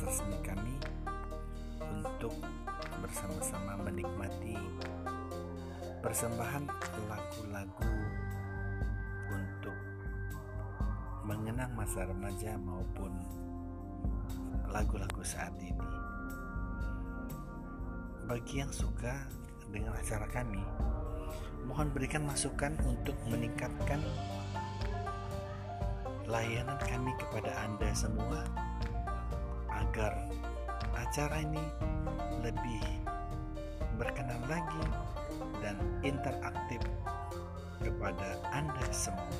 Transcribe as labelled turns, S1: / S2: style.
S1: resmi kami untuk bersama-sama menikmati persembahan lagu-lagu untuk mengenang masa remaja maupun lagu-lagu saat ini. Bagi yang suka dengan acara kami, mohon berikan masukan untuk meningkatkan layanan kami kepada Anda semua agar acara ini lebih berkenan lagi dan interaktif kepada Anda semua.